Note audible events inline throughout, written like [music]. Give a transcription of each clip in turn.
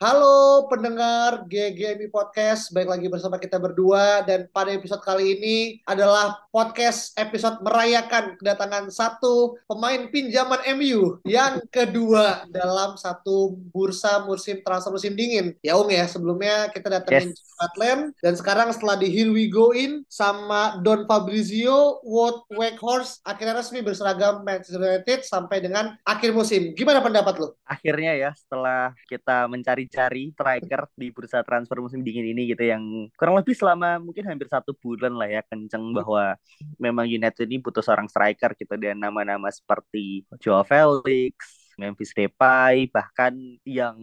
Halo pendengar GGMI Podcast, baik lagi bersama kita berdua. Dan pada episode kali ini adalah podcast episode merayakan kedatangan satu pemain pinjaman MU yang kedua dalam satu bursa musim transfer musim dingin. Ya Ung ya, sebelumnya kita datangin Yes. Scotland dan sekarang setelah di Here We Go In sama Don Fabrizio, Wout Weghorst akhirnya resmi berseragam Manchester United sampai dengan akhir musim. Gimana pendapat lo? akhirnya ya setelah kita mencari-cari striker di bursa transfer musim dingin ini gitu yang kurang lebih selama mungkin hampir satu bulan lah ya kenceng bahwa memang United ini butuh seorang striker gitu dan nama-nama seperti Joao Felix Memphis Depay bahkan yang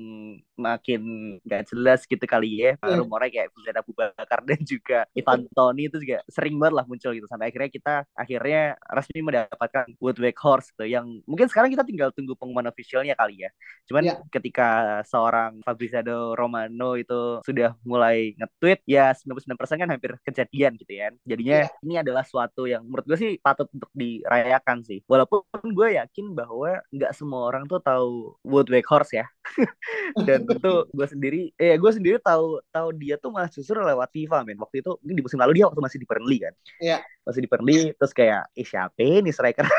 makin gak jelas gitu kali ya Hmm. rumornya kayak Zidane Abu Bakar dan juga Ivan Toni itu juga sering banget lah muncul gitu sampai akhirnya kita akhirnya resmi mendapatkan Wood Weghorst gitu yang mungkin sekarang kita tinggal tunggu pengumuman officialnya kali ya cuman Ya. ketika seorang Fabrizio Romano itu sudah mulai nge-tweet ya 99% kan hampir kejadian gitu ya jadinya Ya. ini adalah suatu yang menurut gue sih patut untuk dirayakan sih walaupun gue yakin bahwa nggak semua orang tuh tahu Wood Weghorst ya [laughs] dan tentu gue sendiri eh gue sendiri tahu tahu dia tuh malah justru lewat FIFA men waktu itu mungkin di musim lalu dia waktu masih di Burnley kan Iya. masih di Burnley terus kayak eh siapa ini striker. [laughs]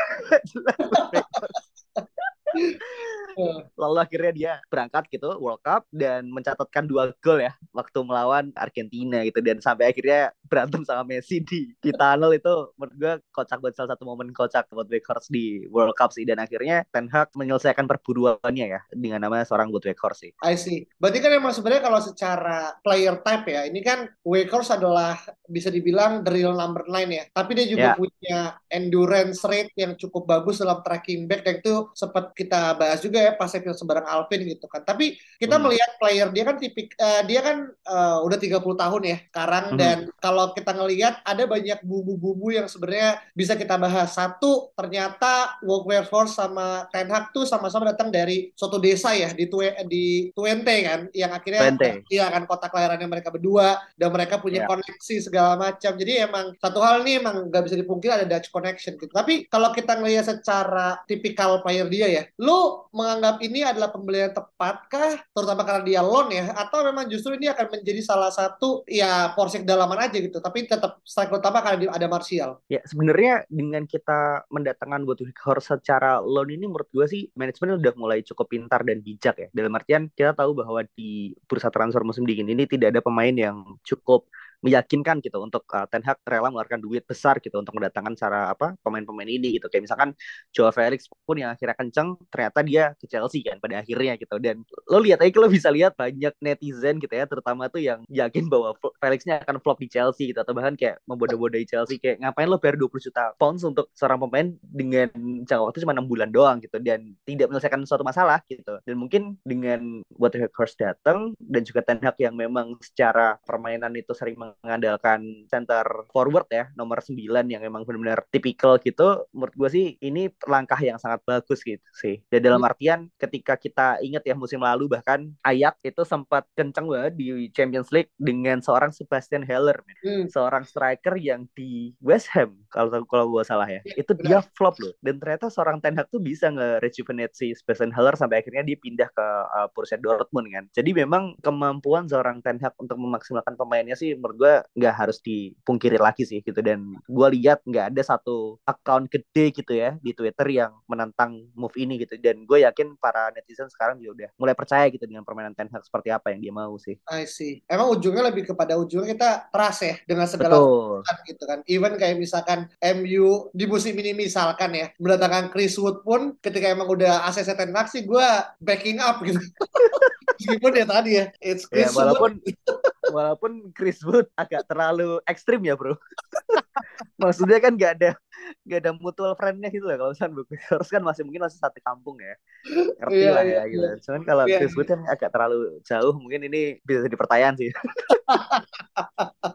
[laughs] [laughs] lalu akhirnya dia berangkat gitu World Cup dan mencatatkan dua gol ya waktu melawan Argentina gitu dan sampai akhirnya berantem sama Messi di di tunnel itu menurut gue kocak banget salah satu momen kocak buat Weghorst di World Cup sih dan akhirnya Ten Hag menyelesaikan perburuannya ya dengan nama seorang Wout Weghorst sih I see. Berarti kan emang sebenarnya kalau secara player type ya, ini kan Weghorst adalah bisa dibilang the real number 9 ya. Tapi dia juga Ya. punya endurance rate yang cukup bagus dalam tracking back dan itu sempat kita bahas juga ya pas episode sebarang Alvin gitu kan. Tapi kita Hmm. melihat player dia kan tipik eh, dia kan eh, udah 30 tahun ya sekarang Mhm. dan kalau kita ngelihat ada banyak bumbu-bumbu yang sebenarnya bisa kita bahas. Satu, ternyata Weghorst sama Ten Hag tuh sama-sama datang dari suatu desa ya di Tue, di Twente kan yang akhirnya iya kan kota kelahirannya mereka berdua dan mereka punya Ya. koneksi segala macam. Jadi emang satu hal ini emang nggak bisa dipungkiri ada Dutch connection gitu. Tapi kalau kita ngelihat secara tipikal player dia ya, lu menganggap ini adalah pembelian tepatkah terutama karena dia loan ya atau memang justru ini akan menjadi salah satu ya porsi kedalaman aja gitu. Tapi tetap strike utama karena ada Martial. Ya sebenarnya dengan kita mendatangkan Wout Weghorst secara loan ini menurut gue sih manajemen udah mulai cukup pintar dan bijak ya. Dalam artian kita tahu bahwa di bursa transfer musim dingin ini tidak ada pemain yang cukup meyakinkan gitu untuk uh, Ten Hag rela mengeluarkan duit besar gitu untuk mendatangkan cara apa pemain-pemain ini gitu. Kayak misalkan Joao Felix pun yang akhirnya kenceng ternyata dia ke Chelsea kan pada akhirnya gitu. Dan lo lihat aja lo bisa lihat banyak netizen gitu ya terutama tuh yang yakin bahwa Felixnya akan flop di Chelsea gitu. Atau bahkan kayak membodoh-bodohi Chelsea kayak ngapain lo bayar 20 juta pounds untuk seorang pemain dengan jangka waktu cuma enam bulan doang gitu. Dan tidak menyelesaikan suatu masalah gitu. Dan mungkin dengan Wout Weghorst datang dan juga Ten Hag yang memang secara permainan itu sering mengandalkan center forward ya nomor 9 yang emang benar-benar tipikal gitu menurut gue sih ini langkah yang sangat bagus gitu sih. Dan dalam artian ketika kita ingat ya musim lalu bahkan Ajax itu sempat kenceng banget di Champions League dengan seorang Sebastian Haller men. Hmm. seorang striker yang di West Ham kalau kalau gue salah ya. Iya, itu dia flop loh dan ternyata seorang Ten Hag tuh bisa nge-rejuvenate si Sebastian Haller sampai akhirnya dia pindah ke uh, Borussia Dortmund kan. Jadi memang kemampuan seorang Ten Hag untuk memaksimalkan pemainnya sih menurut gue nggak harus dipungkiri lagi sih gitu dan gue lihat nggak ada satu account gede gitu ya di Twitter yang menentang move ini gitu dan gue yakin para netizen sekarang juga udah mulai percaya gitu dengan permainan Ten Hag seperti apa yang dia mau sih I see. Emang ujungnya lebih kepada ujungnya kita trust ya dengan segala betul gitu kan. Even kayak misalkan MU di musim ini misalkan ya mendatangkan Chris Wood pun ketika emang udah ACC Ten Hag sih gue backing up gitu. [laughs] Meskipun ya tadi ya, it's ya Chris Wood. [laughs] walaupun Chris Wood agak terlalu ekstrim ya bro. [laughs] Maksudnya kan nggak ada gak ada mutual friendnya gitu lah kalau misalnya harus kan masih mungkin masih satu kampung ya. Ngerti Iya, lah iya, ya gitu. iya. cuman kalau Iya, Chris Wood kan agak terlalu jauh mungkin ini bisa jadi pertanyaan sih [laughs]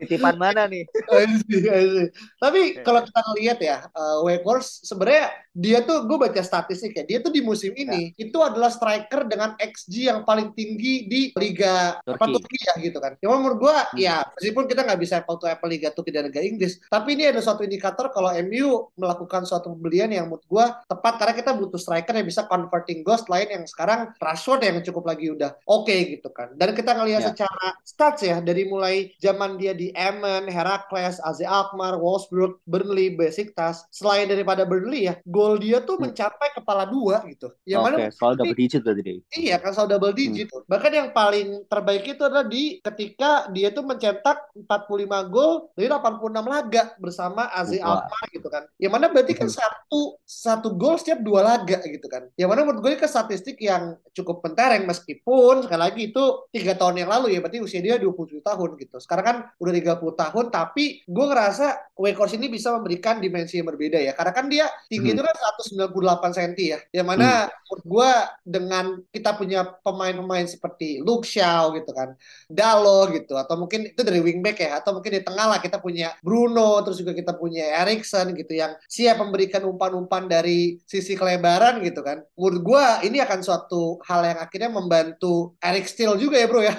titipan mana nih [laughs] I see, I see. Tapi kalau kita lihat ya, uh, Wake Forest sebenarnya dia tuh gue baca statistik ya, dia tuh di musim ini itu adalah striker dengan XG yang paling tinggi di Liga apa Turki. Turki ya gitu kan. Cuma menurut gue Hmm. ya meskipun kita nggak bisa apple to apple Liga Turki dan Liga Inggris, tapi ini ada suatu indikator kalau MU melakukan suatu pembelian yang menurut gue tepat karena kita butuh striker yang bisa converting goals lain yang sekarang Rashford yang cukup lagi udah oke gitu kan. Dan kita ngelihat Ya. secara stats ya dari mulai zaman dia di Emmen, Heracles, AZ Alkmaar, Wolfsburg, Burnley, Besiktas. Selain daripada Burnley ya, gol dia tuh Hmm. mencapai kepala dua gitu. Yang oke mana soal double digit berarti deh Iya kan selalu double digit. Bahkan yang paling terbaik itu adalah di ketika dia tuh mencetak 45 gol dari 86 laga bersama AZ. Alkmaar gitu kan. Yang mana berarti kan Mhm. satu satu gol setiap dua laga gitu kan. Yang mana menurut gue ke statistik yang cukup mentereng meskipun sekali lagi itu tiga tahun yang lalu ya berarti usia dia 27 tahun gitu. Sekarang kan udah 30 tahun tapi gue ngerasa Wakehorse ini bisa memberikan dimensi yang berbeda ya. Karena kan dia tinggi Mhm. itu kan 198 cm ya. Yang mana menurut gue dengan kita punya pemain-pemain seperti Luke Shaw gitu kan, Dalo gitu, atau mungkin itu dari wingback ya, atau mungkin di tengah lah kita punya Bruno, terus juga kita punya Erikson gitu yang siap memberikan umpan-umpan dari sisi kelebaran gitu kan. Menurut gue ini akan suatu hal yang akhirnya membantu Eric Steele juga ya bro ya.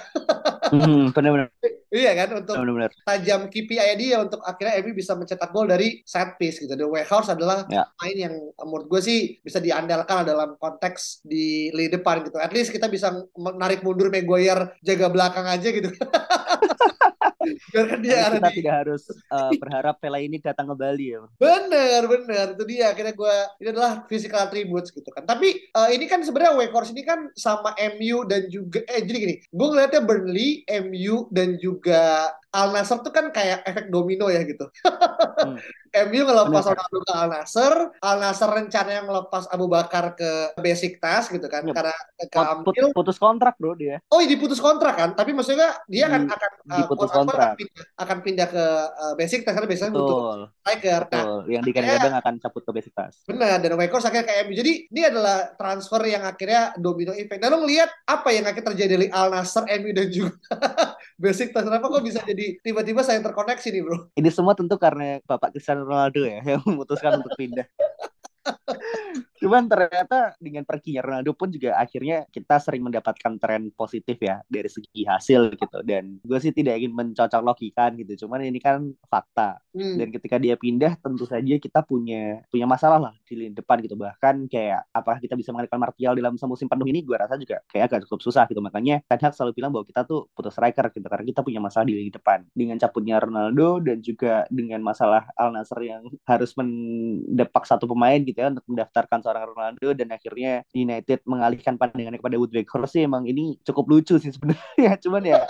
Hmm, benar-benar [laughs] iya kan untuk benar-benar tajam KPI dia untuk akhirnya MU bisa mencetak gol dari set piece gitu. The Warehouse adalah Ya. main yang menurut gue sih bisa diandalkan dalam konteks di lini depan gitu. At least kita bisa menarik mundur Maguire jaga belakang aja gitu. [laughs] Biarkan dia ada kita di tidak harus uh, berharap Vela ini datang ke Bali ya bener bener. Itu dia. Akhirnya gue ini adalah physical attributes gitu kan. Tapi eh, ini kan sebenarnya Wakehorse ini kan sama MU dan juga eh jadi gini. Gue ngeliatnya Burnley MU dan juga Al Nassr tuh kan kayak efek domino ya gitu Hmm. [laughs] MU ngelepas. Ronaldo ke Al Nassr Al Nassr rencananya ngelepas Abu Bakar ke Besiktas gitu kan Yep. karena Put- keambil putus kontrak bro dia Oh, diputus kontrak kan? Tapi maksudnya dia akan Di- akan uh, diputus quote unquote kontrak. akan pindah, akan pindah ke uh, Besiktas karena biasanya butuh striker. Nah, betul yang digadang-gadang akan cabut ke Besiktas Benar, dan Wakehorse akhirnya ke MU. Jadi ini adalah transfer yang akhirnya domino effect. Dan lo ngeliat apa yang akhirnya terjadi di Al Nassr, MU dan juga Besiktas. Kenapa kok bisa jadi tiba-tiba saya terkoneksi nih bro? ini semua tentu karena Bapak Cristiano Ronaldo ya yang memutuskan untuk pindah [laughs] Cuman ternyata dengan perginya Ronaldo pun juga akhirnya kita sering mendapatkan tren positif ya dari segi hasil gitu. Dan gue sih tidak ingin mencocok logikan gitu. Cuman ini kan fakta. Hmm. Dan ketika dia pindah tentu saja kita punya punya masalah lah di lini depan gitu. Bahkan kayak apakah kita bisa mengandalkan Martial dalam semusim penuh ini gue rasa juga kayak agak cukup susah gitu. Makanya Ten Hag selalu bilang bahwa kita tuh putus striker gitu karena kita punya masalah di lini depan. Dengan cabutnya Ronaldo dan juga dengan masalah Al Nassr yang harus mendepak satu pemain gitu ya untuk mendaftarkan seorang Ronaldo dan akhirnya United mengalihkan pandangannya kepada Wood Weghorst sih emang ini cukup lucu sih sebenarnya. [laughs] Cuman ya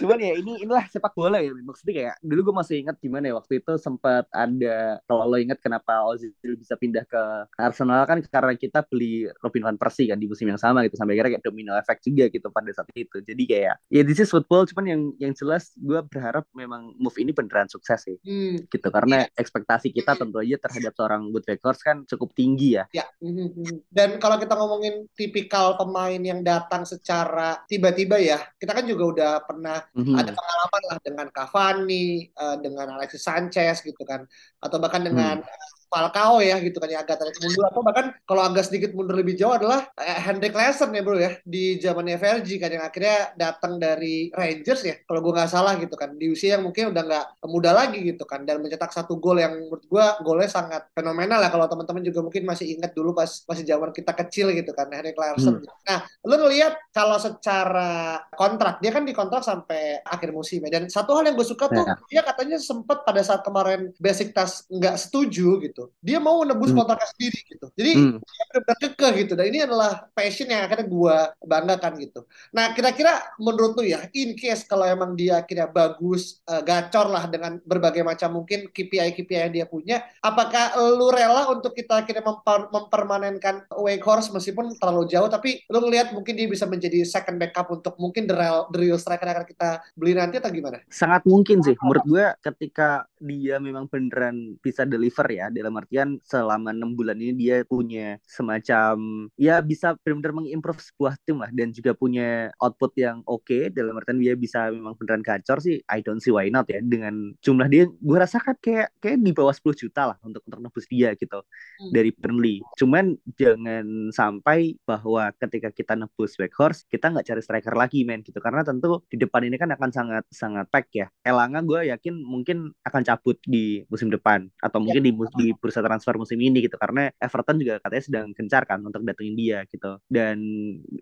cuman ya ini inilah sepak bola ya maksudnya kayak dulu gue masih ingat gimana ya waktu itu sempat ada kalau lo ingat kenapa Ozil bisa pindah ke Arsenal kan karena kita beli Robin van Persie kan di musim yang sama gitu sampai akhirnya kayak domino effect juga gitu pada saat itu. Jadi kayak ya this is football cuman yang yang jelas gue berharap memang move ini beneran sukses sih. Hmm. gitu karena ekspektasi kita tentu aja terhadap seorang Wood Weghorst kan cukup tinggi ya Ya, mhm. dan kalau kita ngomongin tipikal pemain yang datang secara tiba-tiba ya, kita kan juga udah pernah Mhm. ada pengalaman lah dengan Cavani, eh, dengan Alexis Sanchez gitu kan, atau bahkan dengan Hmm. Falcao ya gitu kan yang agak tarik mundur atau bahkan kalau agak sedikit mundur lebih jauh adalah eh, Hendrik Lassen ya bro ya di zamannya Vergi kan yang akhirnya datang dari Rangers ya kalau gue nggak salah gitu kan di usia yang mungkin udah nggak muda lagi gitu kan dan mencetak satu gol yang menurut gue golnya sangat fenomenal lah kalau teman-teman juga mungkin masih ingat dulu pas masih zaman kita kecil gitu kan Hendrik Lassen. Nah lu ngelihat kalau secara kontrak dia kan dikontrak sampai akhir musim ya dan satu hal yang gue suka tuh Ya. dia katanya sempat pada saat kemarin Besiktas nggak setuju gitu gitu. Dia mau nebus Hmm. kontraknya sendiri gitu. Jadi Hmm. dia benar-benar kekeh gitu. Dan ini adalah passion yang akhirnya gue banggakan gitu. Nah, kira-kira menurut lu ya, in case kalau emang dia akhirnya bagus, eh, gacor lah dengan berbagai macam mungkin KPI-KPI yang dia punya, apakah lu rela untuk kita akhirnya memper- mempermanenkan Wakehorse meskipun terlalu jauh, tapi lu ngelihat mungkin dia bisa menjadi second backup untuk mungkin the real, the real striker yang akan kita beli nanti atau gimana? sangat mungkin sih menurut gue ketika dia memang beneran bisa deliver ya dalam artian selama enam bulan ini dia punya semacam ya bisa benar-benar mengimprove sebuah tim lah dan juga punya output yang oke dalam artian dia bisa memang beneran gacor sih I don't see why not ya dengan jumlah dia gue rasakan kayak kayak di bawah 10 juta lah untuk untuk nebus dia gitu Hmm. dari Burnley. Cuman jangan sampai bahwa ketika kita nebus Weghorst kita nggak cari striker lagi men gitu. Karena tentu di depan ini kan akan sangat sangat pack ya. Elanga gue yakin mungkin akan cabut di musim depan atau mungkin di mus- di bursa transfer musim ini gitu. Karena Everton juga katanya sedang gencar kan untuk datengin dia gitu. Dan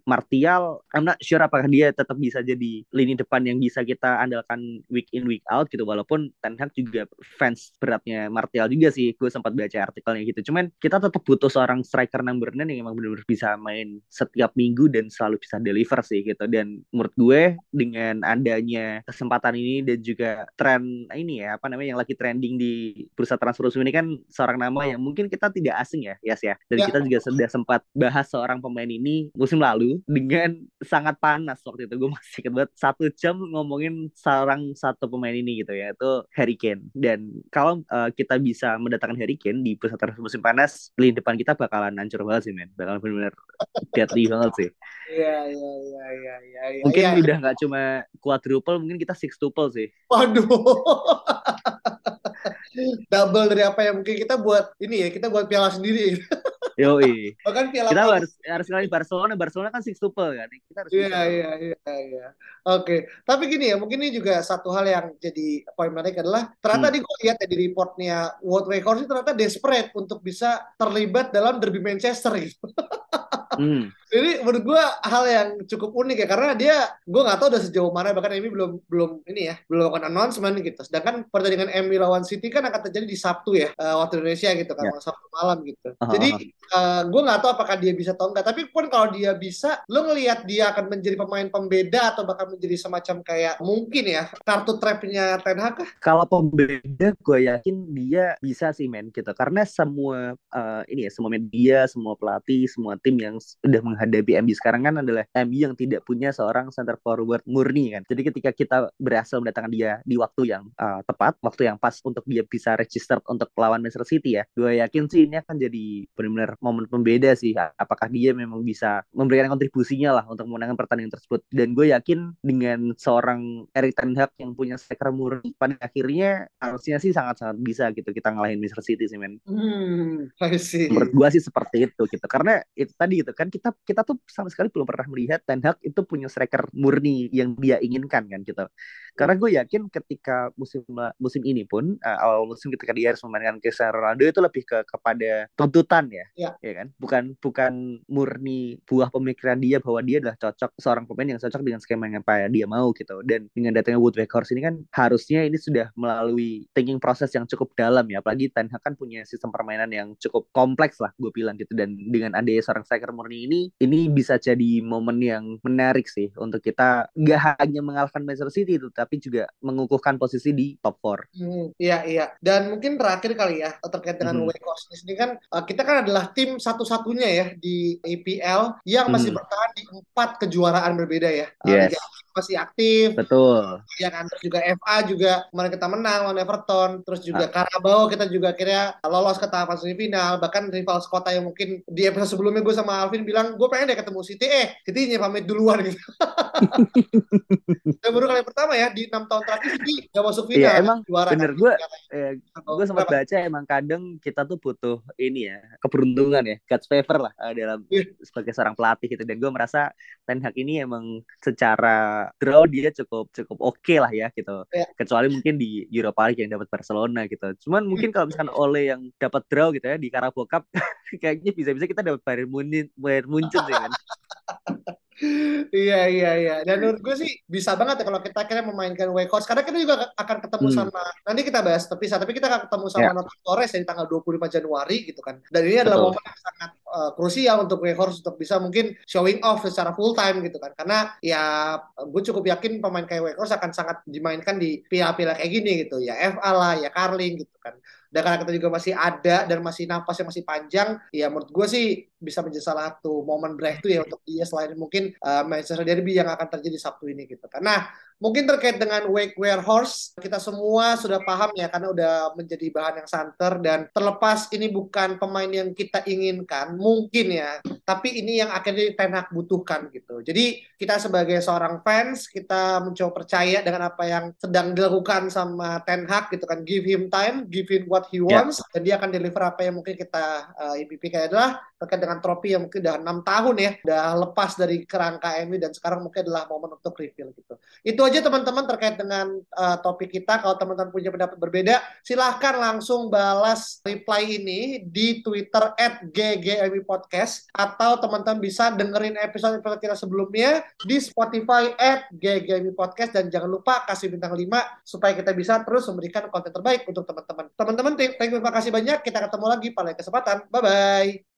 Martial I'm not sure apakah dia tetap bisa jadi lini depan yang bisa kita andalkan week in week out gitu. Walaupun Ten Hag juga fans beratnya Martial juga sih. Gue sempat baca artikelnya gitu. Cuman kita tetap butuh seorang striker number 9 yang emang benar-benar bisa main setiap minggu dan selalu bisa deliver sih gitu. Dan menurut gue dengan adanya kesempatan ini dan juga tren ini ya apa namanya yang lagi trending di bursa transfer musim ini kan nama yang mungkin kita tidak asing ya Yas ya dan Ya. kita juga sudah sempat bahas seorang pemain ini musim lalu dengan sangat panas waktu itu gue masih ingat banget satu jam ngomongin seorang satu pemain ini gitu ya itu Harry Kane dan kalau uh, kita bisa mendatangkan Harry Kane di transfer musim panas lini depan kita bakalan hancur banget sih men bakalan benar-benar deadly [laughs] banget sih Iya, iya, iya, iya, iya. iya, mungkin iya. udah nggak cuma quadruple mungkin kita sextuple sih Waduh. [laughs] Double dari apa yang mungkin kita buat ini ya, kita buat piala sendiri. [laughs] Yoi. Bahkan piala kita harus harus kali Barcelona Barcelona kan sextuple kan kita harus Iya, iya, iya, iya. Oke, tapi gini ya, mungkin ini juga satu hal yang jadi poin menarik adalah ternyata Hmm. di gue lihat ya di reportnya World Records itu ternyata desperate untuk bisa terlibat dalam derby Manchester gitu. Hmm. Jadi menurut gue hal yang cukup unik ya karena dia gue nggak tahu udah sejauh mana bahkan ini belum belum ini ya belum melakukan announcement gitu. Sedangkan pertandingan MU lawan City kan akan terjadi di Sabtu ya eh, waktu Indonesia gitu kan Ya. Sabtu malam gitu. Aha, Jadi aha. gue nggak tahu apakah dia bisa atau enggak. Tapi pun kalau dia bisa, lo ngelihat dia akan menjadi pemain pembeda atau bahkan menjadi semacam kayak mungkin ya kartu trapnya Ten Hag kah? kalau pembeda gue yakin dia bisa sih men gitu karena semua eh, ini ya semua media semua pelatih semua tim yang sudah menghadapi MU sekarang kan adalah MU yang tidak punya seorang center forward murni kan. Jadi ketika kita berhasil mendatangkan dia di waktu yang eh, tepat waktu yang pas untuk dia bisa register untuk lawan Manchester City ya gue yakin sih ini akan jadi benar-benar momen pembeda sih apakah dia memang bisa memberikan kontribusinya lah untuk memenangkan pertandingan tersebut. Dan gue yakin dengan seorang Erik Ten Hag yang punya striker murni pada akhirnya harusnya sih sangat-sangat bisa gitu kita ngalahin Manchester City sih men. Hmm, I see. menurut gua sih seperti itu gitu. Karena itu tadi gitu kan kita kita tuh sama sekali belum pernah melihat Ten Hag itu punya striker murni yang dia inginkan kan gitu karena gue yakin ketika musim musim ini pun uh, awal musim ketika dia harus memainkan Cristiano Ronaldo itu lebih ke kepada tuntutan ya. Ya. ya kan? Bukan bukan murni buah pemikiran dia bahwa dia adalah cocok seorang pemain yang cocok dengan skema yang apa dia mau gitu. Dan dengan datangnya Wood Weghorst ini kan harusnya ini sudah melalui thinking proses yang cukup dalam ya. Apalagi Ten Hag kan punya sistem permainan yang cukup kompleks lah gue bilang gitu. Dan dengan adanya seorang striker murni ini ini bisa jadi momen yang menarik sih untuk kita. Gak hanya mengalahkan Manchester City itu tapi juga mengukuhkan posisi di top 4 Hmm, iya iya. Dan mungkin terakhir kali ya terkait dengan Mhm. Wekos ini kan uh, kita kan adalah tim satu-satunya ya di EPL yang masih Hmm. bertahan di empat kejuaraan berbeda ya. Uh, Yes. Inggris masih aktif, betul ya kan terus juga FA juga kemarin kita menang lawan Everton, terus juga Ah. Carabao kita juga akhirnya lolos ke tahapan semifinal. Bahkan rival sekota yang mungkin di episode sebelumnya gue sama Alvin bilang gue pengen deh ketemu City, eh City nya pamit duluan gitu. [laughs] Dan baru kali pertama ya di enam tahun terakhir City gak masuk final. Iya, emang juara bener. Gue- eh, Atau gue sempat berapa? baca emang kadang kita tuh butuh ini ya keberuntungan ya God's favor lah eh, dalam Iya. sebagai seorang pelatih gitu dan gue merasa Ten Hag ini emang secara draw dia cukup cukup oke lah ya gitu Iya. kecuali mungkin di Europa League yang dapat Barcelona gitu cuman mungkin kalau misalkan [laughs] Ole yang dapat draw gitu ya di Carabao Cup [laughs] kayaknya bisa-bisa kita dapat Bayern Munich Bayern Munchen sih kan Iya iya iya. Dan menurut gue sih bisa banget ya kalau kita akhirnya memainkan Wake Horse. Karena kita juga akan ketemu hmm. sama nanti kita bahas terpisah, tapi kita akan ketemu sama yeah. Nota Torres ya di tanggal 25 Januari gitu kan. Dan ini adalah momen yang sangat uh, krusial untuk Horse untuk bisa mungkin showing off secara full time gitu kan. Karena ya gue cukup yakin pemain kayak Horse akan sangat dimainkan di piala-piala kayak gini gitu. Ya FA lah, ya Carling gitu kan dan karena kita juga masih ada dan masih napasnya masih panjang ya menurut gue sih bisa menjadi salah satu momen breakthrough ya untuk dia selain mungkin uh, Manchester Derby yang akan terjadi Sabtu ini gitu karena Mungkin terkait dengan Wake Wear Horse, kita semua sudah paham ya karena udah menjadi bahan yang santer dan terlepas ini bukan pemain yang kita inginkan, mungkin ya, tapi ini yang akhirnya Ten Hag butuhkan gitu. Jadi kita sebagai seorang fans, kita mencoba percaya dengan apa yang sedang dilakukan sama Ten Hag gitu kan, give him time, give him what he ya. wants, yeah. dan dia akan deliver apa yang mungkin kita uh, IPP kayak adalah terkait dengan trofi yang mungkin udah enam tahun ya, udah lepas dari kerangka MU dan sekarang mungkin adalah momen untuk refill gitu. Itu aja teman-teman terkait dengan uh, topik kita. Kalau teman-teman punya pendapat berbeda, silahkan langsung balas reply ini di Twitter at Podcast atau teman-teman bisa dengerin episode-episode kita sebelumnya di Spotify at Podcast dan jangan lupa kasih bintang 5 supaya kita bisa terus memberikan konten terbaik untuk teman-teman. Teman-teman, terima kasih banyak. Kita ketemu lagi pada kesempatan. Bye-bye.